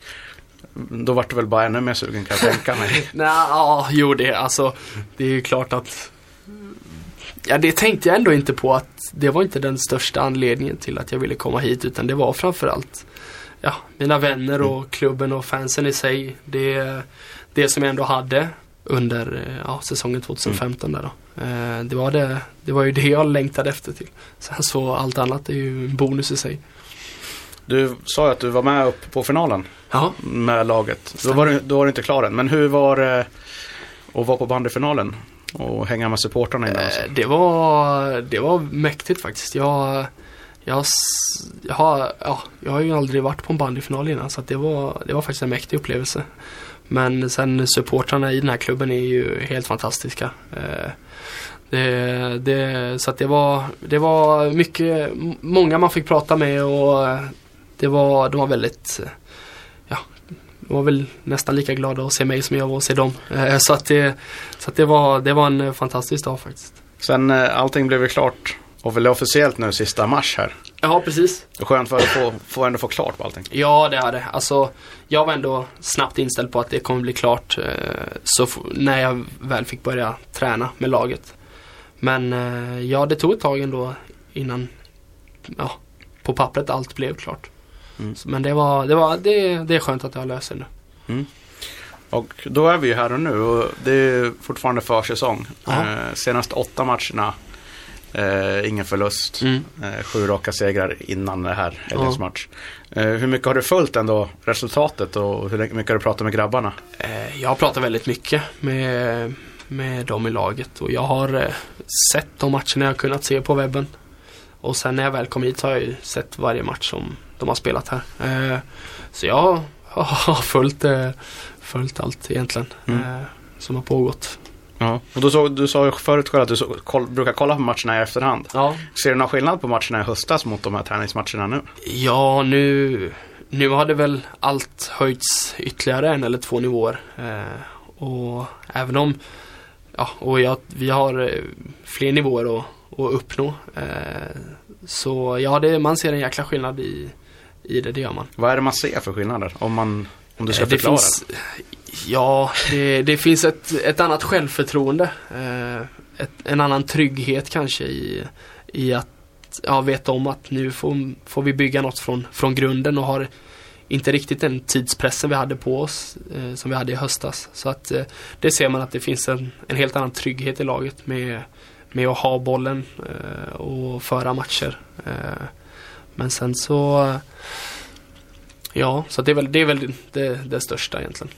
Då vart du väl bara ännu mer sugen kan jag tänka mig.
Nej, ja, jo det, alltså, det är ju klart att Ja, det tänkte jag ändå inte på att det var inte den största anledningen till att jag ville komma hit utan det var framförallt ja, mina vänner och klubben och fansen i sig. Det, det som jag ändå hade under eh, ja, säsongen 2015 där då. Eh, det, var det, det var ju det jag längtade efter till. Sen så allt annat är ju en bonus i sig.
Du sa ju att du var med upp på finalen
Ja,
med laget. Då var, du, då var du inte klar än. Men hur var det att vara på bandyfinalen? Och hänga med supportrarna?
Eh, Det var, det var mäktigt faktiskt. Jag, jag, jag, har, ja, jag har ju aldrig varit på en bandyfinal innan så det, var, det var faktiskt en mäktig upplevelse. Men sen supportrarna i den här klubben är ju helt fantastiska. Eh, det, det, så att det var, det var mycket, många man fick prata med och eh, det var, de var väldigt, eh, ja, de var väl nästan lika glada att se mig som jag var att se dem. Så att det, så att det, var, det var en fantastisk dag faktiskt.
Sen allting blev ju klart och väl officiellt nu sista mars här.
Ja, precis.
Skönt för att få, få ändå få klart på allting.
Ja, det är det. Alltså, jag var ändå snabbt inställd på att det kommer bli klart eh, så när jag väl fick börja träna med laget. Men eh, ja, det tog ett tag ändå innan ja, på pappret allt blev klart.
Mm.
Men det var, det var, det, det är skönt att jag det nu.
Och då är vi ju här och nu och det är fortfarande försäsong. Eh, senaste åtta matcherna, eh, ingen förlust.
Mm.
Eh, sju raka segrar innan det här helgens
Ja.
match. Eh, hur mycket har du följt ändå resultatet och hur mycket har du pratat med grabbarna?
Eh, jag har pratat väldigt mycket med, med dem i laget och jag har eh, sett de matcherna jag har kunnat se på webben. Och sen när jag väl kom hit så har jag ju sett varje match som de har spelat här. Eh, så jag har följt, följt allt egentligen.
Mm.
Som har pågått.
Ja. Och då så, du sa ju förut själv att du så, koll, brukar kolla på matcherna i efterhand.
Ja,
Ser du någon skillnad på matcherna i höstas mot de här träningsmatcherna nu?
ja nu, nu har det väl allt höjts ytterligare en eller två nivåer. Eh, och även om ja, och jag, vi har eh, fler nivåer att, att uppnå. Eh, så ja, det, man ser en jäkla skillnad i, i det, det gör man.
Vad är det man ser för skillnader? Om, man, om du ska
Eh, det
förklara.
finns, ja, det, det finns ett, ett annat självförtroende. Eh, ett, en annan trygghet kanske i, i att ja, veta om att nu får, får vi bygga något från, från grunden och har inte riktigt den tidspressen vi hade på oss eh, som vi hade i höstas. Så att eh, det ser man att det finns en, en helt annan trygghet i laget med, med att ha bollen eh, och föra matcher. Eh, men sen så Ja, så det är väl det, är väl det, det största egentligen.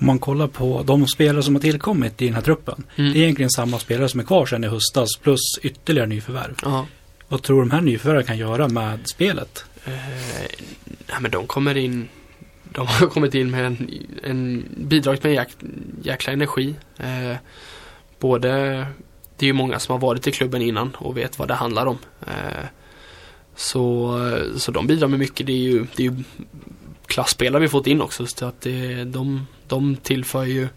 Om man kollar på de spelare som har tillkommit i den här truppen.
Mm.
Det är egentligen samma spelare som är kvar sedan i höstas plus ytterligare nyförvärv.
Ja.
Vad tror du de här nyförvärven kan göra med spelet?
Eh, nej men de kommer in De har kommit in med en, en bidragit med en jäk, jäkla energi. Eh, både Det är ju många som har varit i klubben innan och vet vad det handlar om. Eh, så, så de bidrar med mycket. Det är ju, det är ju klassspelare vi fått in också. Så att det, de, de tillför ju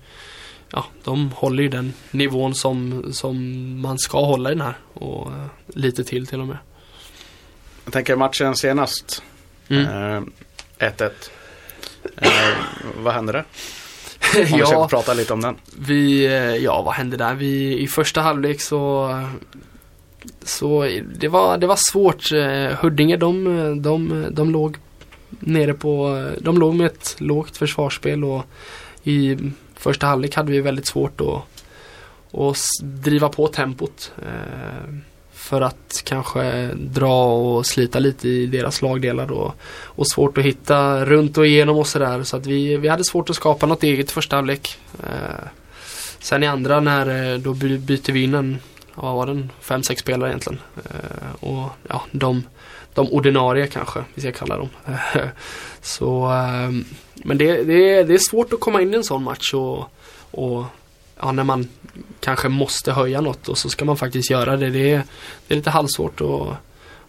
Ja, de håller ju den nivån som, som man ska hålla i den här. Och eh, lite till till och med.
Jag tänker matchen senast.
Mm.
Eh, 1-1. Eh, vad hände där? Om vi ska prata lite om den.
Vi, eh, ja vad hände där? Vi, I första halvlek så Så det var, det var svårt. Eh, Huddinge de, de, de låg nere på, de låg med ett lågt försvarsspel och i första halvlek hade vi väldigt svårt att, att driva på tempot. Eh, för att kanske dra och slita lite i deras lagdelar och, och svårt att hitta runt och igenom och sådär. Så att vi, vi hade svårt att skapa något eget i första halvlek. Eh, sen i andra när eh, då byter vi in en, ja, vad var den, fem, sex spelare egentligen. Och ja, de, de ordinarie kanske, vi ska kalla dem. så, ehm, men det, det, är, det är svårt att komma in i en sån match och, och ja, när man kanske måste höja något och så ska man faktiskt göra det. Det är, det är lite halvsvårt och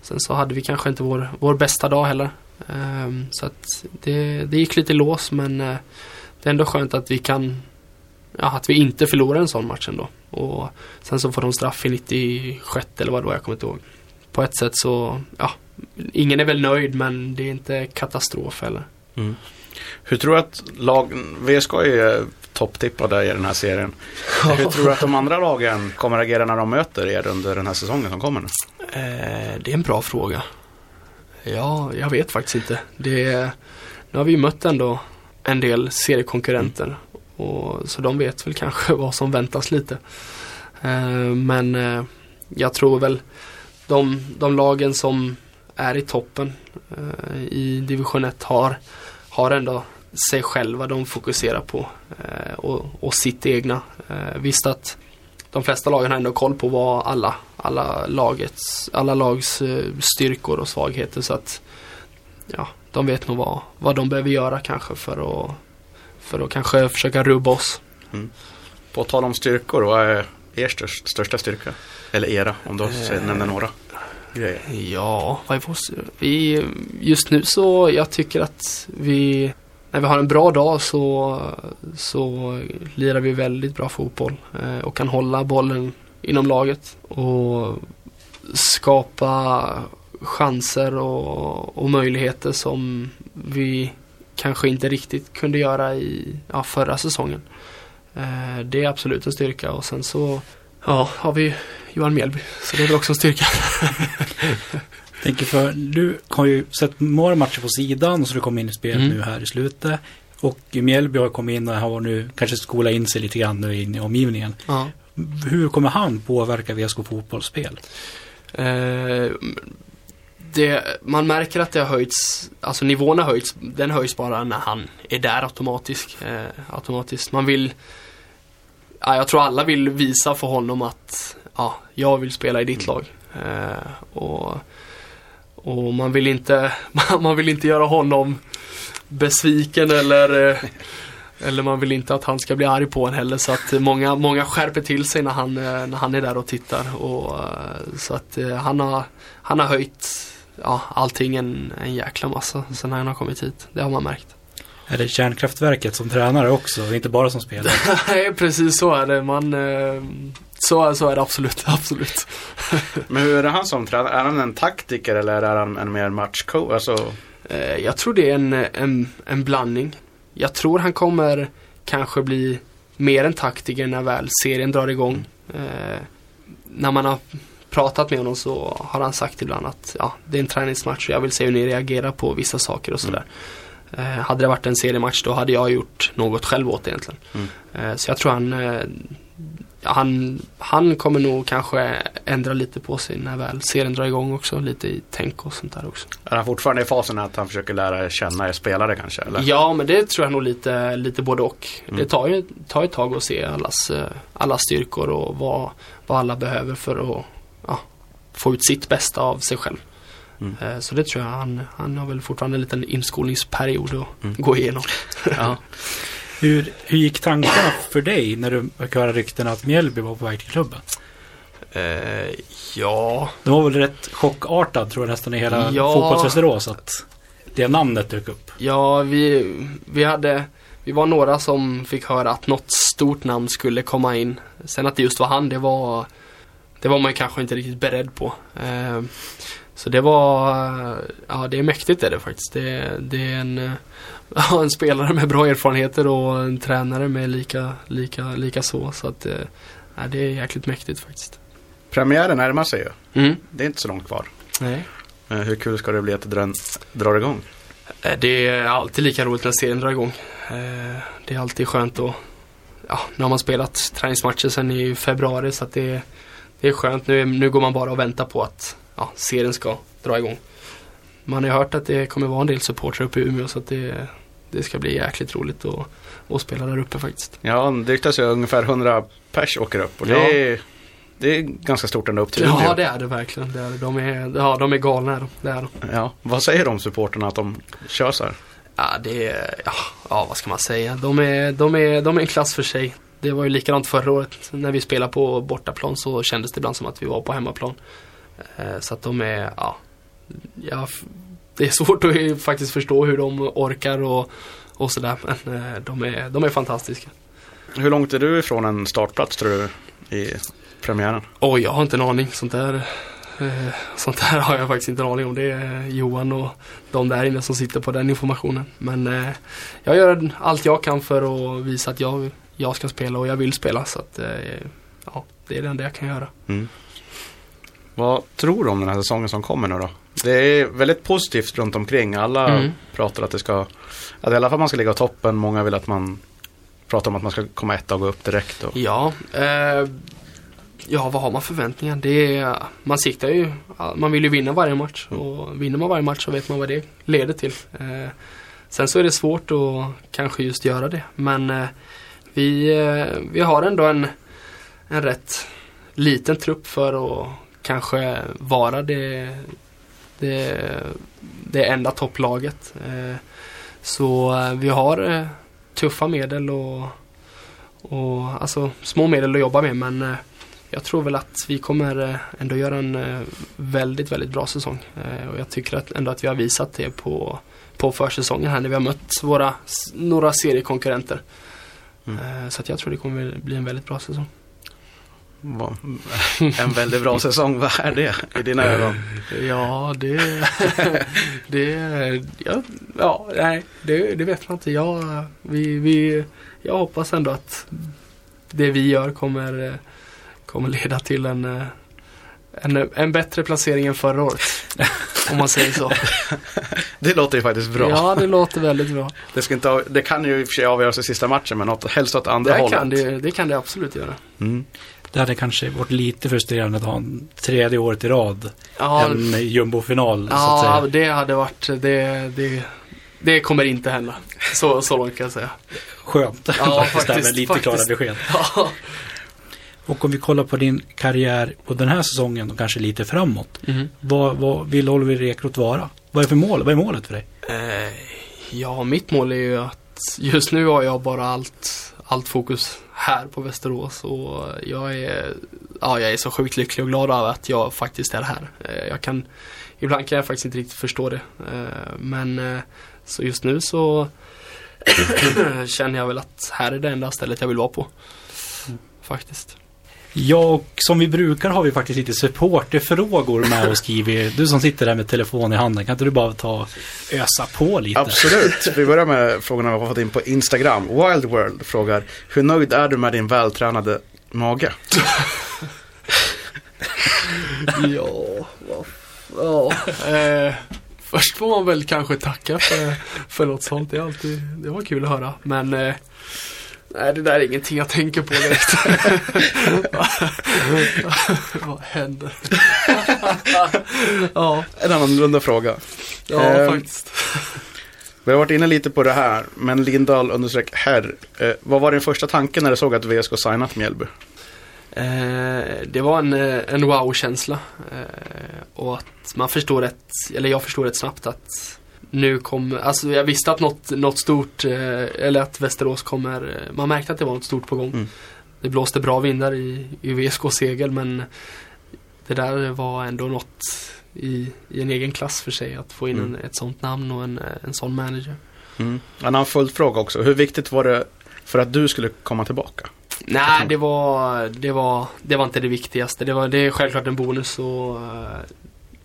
sen så hade vi kanske inte vår, vår bästa dag heller. Ehm, så att det, det gick lite lås men eh, det är ändå skönt att vi kan ja, att vi inte förlorar en sån match ändå. Och sen så får de straff i 96 eller vad det var, jag kommer inte ihåg. På ett sätt så, ja, ingen är väl nöjd men det är inte katastrof heller.
Hur tror du att lag, VSK är eh, topptippade i den här serien. Hur tror du att de andra lagen kommer agera när de möter er under den här säsongen som kommer?
Eh, det är en bra fråga. Ja, jag vet faktiskt inte. Det är, nu har vi ju mött ändå en del seriekonkurrenter. Och, så de vet väl kanske vad som väntas lite. Eh, men eh, jag tror väl de, de lagen som är i toppen eh, i division 1 har, har ändå sig själva de fokuserar på eh, och, och sitt egna. Eh, visst att de flesta lagen har ändå koll på vad alla, alla lagets, alla lags styrkor och svagheter så att ja, de vet nog vad, vad de behöver göra kanske för att, för att kanske försöka rubba oss.
På tal om styrkor, vad är er störst, största styrka? Eller era, om du
Eh.
nämner några grejer.
Ja, vad är vår, vi, just nu så jag tycker att vi när vi har en bra dag så, så lirar vi väldigt bra fotboll eh, och kan hålla bollen inom laget och skapa chanser och, och möjligheter som vi kanske inte riktigt kunde göra i ja, förra säsongen. Eh, det är absolut en styrka och sen så ja, har vi Johan Mjällby så det är väl också en styrka.
Tänker för, du har ju sett några matcher på sidan så du kom in i spelet
Mm.
nu här i slutet. Och Mjällby har kommit in och har nu kanske skolat in sig lite grann nu in i omgivningen.
Ja.
Hur kommer han påverka VSK fotbollsspel?
Eh, det, man märker att det har höjts, alltså nivån har höjts, den höjs bara när han är där automatiskt. Eh, automatiskt. Man vill, ja, jag tror alla vill visa för honom att ja, jag vill spela i ditt lag. Eh, och, och man vill inte, man vill inte göra honom besviken eller eh, Eller man vill inte att han ska bli arg på en heller så att många, många skärper till sig när han, eh, när han är där och tittar. Och, eh, så att han har, han har höjt ja, allting en, en jäkla massa sen han har kommit hit. Det har man märkt.
Är det kärnkraftverket som tränare också, inte bara som spelare?
Nej, precis så är det. Man, så, så är det absolut, absolut.
Men hur är det han som tränare? Är han en taktiker eller är han en mer matchcoach? Alltså,
Eh, Jag tror det är en, en, en blandning. Jag tror han kommer kanske bli mer en taktiker när väl serien drar igång. Eh, när man har pratat med honom så har han sagt ibland att ja, det är en träningsmatch och jag vill se hur ni reagerar på vissa saker och sådär. Eh, hade det varit en seriematch då hade jag gjort något själv åt det egentligen.
Mm.
Eh, så jag tror han, eh, han, han kommer nog kanske ändra lite på sig när väl serien drar igång också. Lite i tänk och sånt där också.
är han fortfarande i fasen att han försöker lära känna er spelare kanske? Eller?
Ja, men det tror jag nog lite, lite både och.
Mm.
Det tar ju tar ett tag att se allas, eh, allas styrkor och vad, vad alla behöver för att ja, få ut sitt bästa av sig själv.
Mm.
Eh, Så det tror jag han, han har väl fortfarande en liten inskolningsperiod att
Mm.
gå igenom.
Ja.
Hur, hur gick tankarna för dig när du fick höra ryktena att Mjällby var på väg till klubben?
Eh, ja,
Det var väl rätt chockartad tror jag nästan i hela
Ja.
fotbollsvästerås att det namnet dök upp.
ja vi, vi hade vi var några som fick höra att något stort namn skulle komma in. Sen att det just var han, det var Det var man kanske inte riktigt beredd på. Eh, Så det var, ja det är mäktigt är det faktiskt. Det, det är en, ja, en spelare med bra erfarenheter och en tränare med lika, lika, lika så. Så att, eh, ja, det är jäkligt mäktigt faktiskt.
Premiären närmar sig ju.
Mm.
Det är inte så långt kvar.
Nej.
Eh, Hur kul ska det bli att det drar, igång?
Eh, Det är alltid lika roligt när serien drar igång. Det är alltid skönt att, ja, nu har man spelat träningsmatcher sen i februari så att det, det är skönt. Nu, nu går man bara och väntar på att ja, serien ska dra igång. Man har ju hört att det kommer vara en del supportrar uppe i Umeå så att det, det ska bli jäkligt roligt att, att spela där uppe faktiskt.
Ja, det ryktas ju ungefär 100 pers åker upp och det,
Ja.
är, det är ganska stort ända upp till Umeå.
Ja det är det verkligen. Det är, de, är, ja, de är galna de. Det är de.
Ja, vad säger de supporterna att de kör så här?
Ja, det är, ja, ja, vad ska man säga. De är, de, är, de är en klass för sig. Det var ju likadant förra året. När vi spelade på bortaplan så kändes det ibland som att vi var på hemmaplan. Eh, Så att de är, ja, ja det är svårt att faktiskt förstå hur de orkar och, och sådär. Men eh, de är, de är fantastiska.
Hur långt är du ifrån en startplats tror du i premiären?
Oj, jag har inte en aning. Sånt där, eh, sånt där har jag faktiskt inte en aning om. Det är Johan och de där inne som sitter på den informationen. Men eh, jag gör allt jag kan för att visa att jag, jag ska spela och jag vill spela. Så att, eh, ja, det är det enda jag kan göra.
Mm. Vad tror du om den här säsongen som kommer nu då? Det är väldigt positivt runt omkring. Alla
Mm.
pratar att det ska, att i alla fall man ska ligga i toppen. Många vill att man pratar om att man ska komma etta och gå upp direkt. Och,
Ja, eh, ja vad har man förväntningar? Det är, man siktar ju, man vill ju vinna varje match och vinner man varje match så vet man vad det leder till. Eh, sen så är det svårt att kanske just göra det men eh, vi, eh, vi har ändå en, en rätt liten trupp för att kanske vara det, det, det enda topplaget. Eh, så eh, vi har eh, tuffa medel och och alltså små medel att jobba med men jag tror väl att vi kommer ändå göra en väldigt, väldigt bra säsong. Och jag tycker att ändå att vi har visat det på, på försäsongen här när vi har mött våra, några seriekonkurrenter.
Mm.
Så att jag tror det kommer bli en väldigt bra säsong.
En väldigt bra säsong, vad är det i dina ögon?
Ja, det... det ja, ja, nej, det, det vet man inte. Jag, vi, vi, jag hoppas ändå att det vi gör kommer, eh, kommer leda till en, eh, en, en bättre placering än förra året. Om man säger så.
Det låter ju faktiskt bra.
Ja, det låter väldigt bra.
Det, ska inte, det kan ju i och för sig avgöras i sista matchen, men åt, helst åt andra
Det
hållet.
kan det, det kan det absolut göra.
Mm.
Det hade kanske varit lite frustrerande att ha en tredje året i rad.
Ja,
en jumbofinal så att
ja
säga.
det hade varit, det, det, det kommer inte hända. Så, så långt kan jag säga.
Skönt.
Ja,
faktiskt, där med
faktiskt,
lite klara
faktiskt.
besked.
Ja.
Och om vi kollar på din karriär på den här säsongen och kanske lite framåt.
Mhm.
Vad, vad vill Oliver Ekroth vara? Vad är för mål? Vad är målet för dig?
Eh, ja, mitt mål är ju att just nu har jag bara allt, allt fokus här på Västerås och jag är, ja, jag är så sjukt lycklig och glad över att jag faktiskt är här. Eh, Jag kan, ibland kan jag faktiskt inte riktigt förstå det. Eh, Men eh, så just nu så känner jag väl att här är det enda stället jag vill vara på. Faktiskt.
Ja, och som vi brukar har vi faktiskt lite supporterfrågor med oss Kiwi. Du som sitter där med telefon i handen, kan inte du bara ta ösa på lite?
Absolut. Vi börjar med frågorna vi har fått in på Instagram. Wild World frågar, hur nöjd är du med din vältränade mage?
Ja, vad, ja. Eh, först får man väl kanske tacka för, för något sånt. Det, är alltid, det var kul att höra. Men eh, nej, det där är ingenting jag tänker på direkt. vad händer? ja,
En annorlunda fråga.
ja
Ehm,
faktiskt.
Vi har varit inne lite på det här, men Lindahl understreck herr. Eh, vad var din första tanke när du såg att VSK signat Mjällby?
Eh, det var en, eh, en wow-känsla. Eh, och att man förstår rätt, eller jag förstår rätt snabbt att nu kommer, alltså jag visste att något, något stort, eh, eller att Västerås kommer, eh, man märkte att det var något stort på gång.
Mm.
Det blåste bra vindar i, i VSK segel men det där var ändå något i, i en egen klass för sig att få in
Mm.
en, ett sånt namn och en, eh, en sån manager.
Mm. En annan följdfråga också. Hur viktigt var det för att du skulle komma tillbaka?
Nej, det var, det var, det var inte det viktigaste. Det, var, det är självklart en bonus och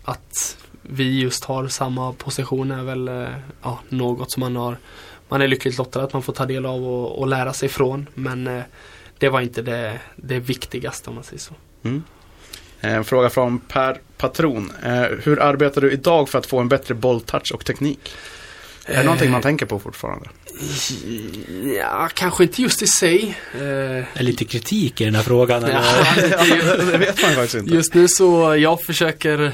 att vi just har samma position är väl eh, ja, något som man har man är lyckligt lottad att man får ta del av och, och lära sig från. Men eh, det var inte det, det viktigaste om man säger så.
Mm. Eh, En fråga från Per Patron. Hur arbetar du idag för att få en bättre bolltouch och teknik? Är det någonting man tänker på fortfarande?
Ja, kanske inte just i sig.
Är lite kritik i den här frågan? Eller?
ja, det-
det vet man ju faktiskt inte.
Just nu så jag försöker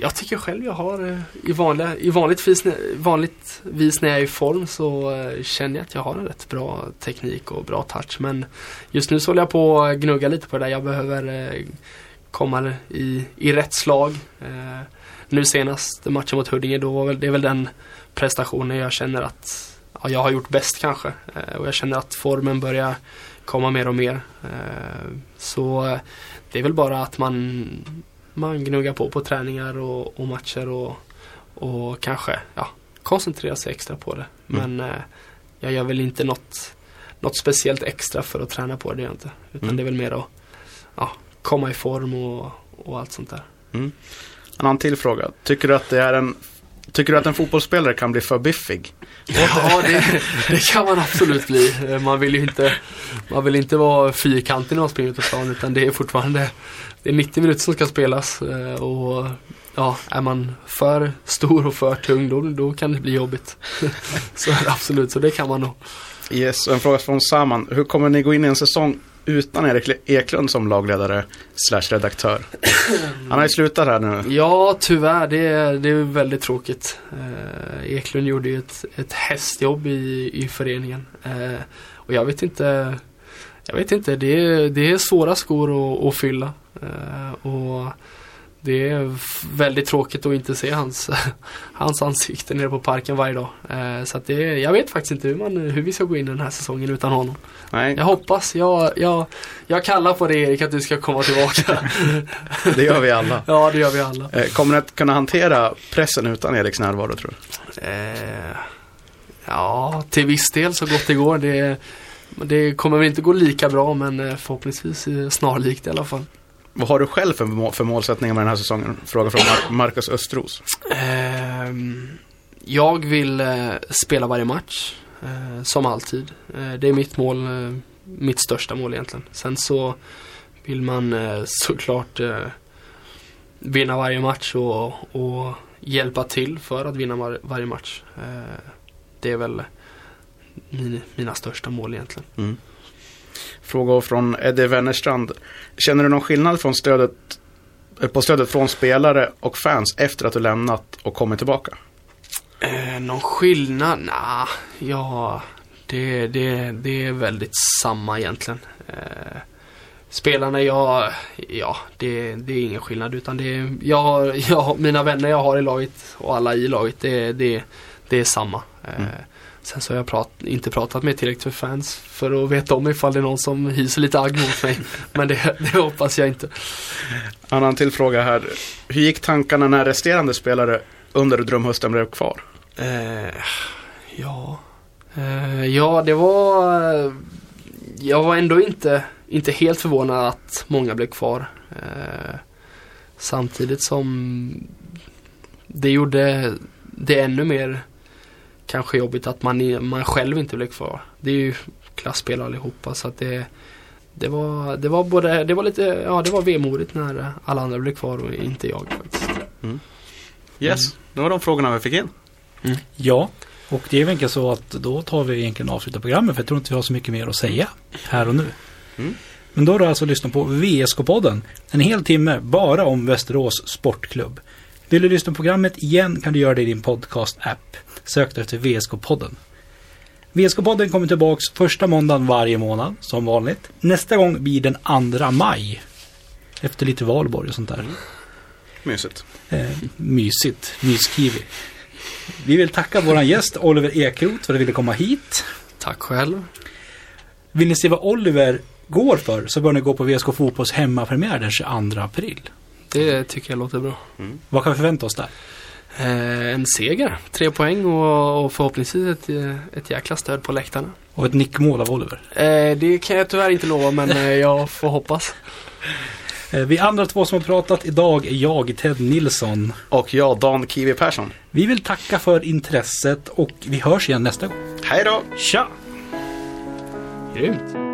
jag tycker själv jag har eh, i, vanliga, i vanligt, vis, vanligt vis när jag är i form så eh, känner jag att jag har en rätt bra teknik och bra touch men just nu så håller jag på att gnugga lite på det där. Jag behöver eh, komma i, i rätt slag. Nu senast matchen mot Huddinge då var väl, det är väl den prestationen jag känner att ja, jag har gjort bäst kanske och jag känner att formen börjar komma mer och mer. Så det är väl bara att man, man gnuggar på på träningar och, och matcher och, och kanske ja, koncentrerar sig extra på det.
Mm.
Men eh, jag gör väl inte något, något speciellt extra för att träna på det, det inte. Utan
Mm.
det är väl mer att ja, komma i form och, och allt sånt där.
En annan till fråga. Tycker du att det är en Tycker du att en fotbollsspelare kan bli för biffig?
Ja, det, det kan man absolut bli. Man vill ju inte, man vill inte vara fyrkantig när man springer ut stan utan det är fortfarande det är 90 minuter som ska spelas eh, och ja, är man för stor och för tung då, då kan det bli jobbigt. Så absolut, så det kan man nog.
Yes, och en fråga från Saman. Hur kommer ni gå in i en säsong utan Erik Eklund som lagledare slash redaktör? Han har ju slutat här nu.
Ja, tyvärr. Det är, det är väldigt tråkigt. Eh, Eklund gjorde ju ett, ett hästjobb i, i föreningen. Eh, och jag vet inte. Jag vet inte. Det är, det är svåra skor att, att fylla. Eh, och det är väldigt tråkigt att inte se hans, hans ansikte nere på parken varje dag. Eh, så det, jag vet faktiskt inte hur, man, hur vi ska gå in i den här säsongen utan honom.
Nej,
Jag hoppas. Jag, jag, jag kallar på dig Erik att du ska komma tillbaka.
det gör vi alla.
ja, det gör vi alla.
Eh, Kommer ni att kunna hantera pressen utan Eriks närvaro tror du?
Eh, ja, till viss del så gott det går. Det, det kommer väl inte gå lika bra men förhoppningsvis snarlikt i alla fall.
Vad har du själv för, må- för målsättningar med den här säsongen? Fråga från Mar- Marcus Östros.
Ehm, jag vill eh, spela varje match, eh, som alltid. Eh, det är mitt mål, mitt största mål egentligen. Sen så vill man såklart vinna varje match och, och hjälpa till för att vinna var, varje match. Det är väl min, mina största mål egentligen.
Mm. Fråga från Eddie Wennerstrand. Känner du någon skillnad från stödet, eh, på stödet från spelare och fans efter att du lämnat och kommit tillbaka?
Eh, någon skillnad? Nah, ja, det, det, det är väldigt samma egentligen. Eh, spelarna, jag, ja, det, det är ingen skillnad utan det är, jag, jag, mina vänner jag har i laget och alla i laget, det, det, det är samma. Eh,
Mm.
Sen så har jag prat, inte pratat med tillräckligt med fans för att veta om ifall det är någon som hyser lite agg mot mig. Men det, det hoppas jag inte.
Annan till fråga här. Hur gick tankarna när resterande spelare under drömhösten blev kvar?
Eh, ja. Eh, ja, det var... Jag var ändå inte, inte helt förvånad att många blev kvar. Eh, samtidigt som det gjorde det ännu mer kanske jobbigt att man, man själv inte blev kvar. Det är ju klassspelare allihopa så att det det var, det var både, det var lite, ja det var vemodigt när alla andra blev kvar och inte jag faktiskt.
Yes, det var de frågorna vi fick in.
Ja, och det är väl enkelt så att då tar vi egentligen avsluta programmet för jag tror inte vi har så mycket mer att säga här och nu.
Mm.
Men då har du alltså lyssnat på VSK-podden. En hel timme bara om Västerås Sportklubb. Vill du lyssna på programmet igen kan du göra det i din podcast-app. Sök efter VSK-podden. VSK-podden kommer tillbaks första måndagen varje månad, som vanligt. Nästa gång blir den 2 maj. Efter lite valborg och sånt där.
Mysigt.
Eh, mysigt. Myskiwi. Vi vill tacka våran gäst Oliver Ekroth för att du ville komma hit.
Tack själv.
Vill ni se vad Oliver går för så bör ni gå på VSK Fotbolls hemmapremiär den 22 april.
Det tycker jag låter bra.
Vad kan vi förvänta oss där?
Eh, en seger, tre poäng och, och förhoppningsvis ett, eh, ett jäkla stöd på läktarna.
Och ett nickmål av Oliver.
Eh, det kan jag tyvärr inte lova men eh, jag får hoppas.
Vi andra två som har pratat idag är jag, Ted Nilsson.
Och jag, Dan Kiwi Persson.
Vi vill tacka för intresset och vi hörs igen nästa gång.
Hej då!
Tja!
Grymt.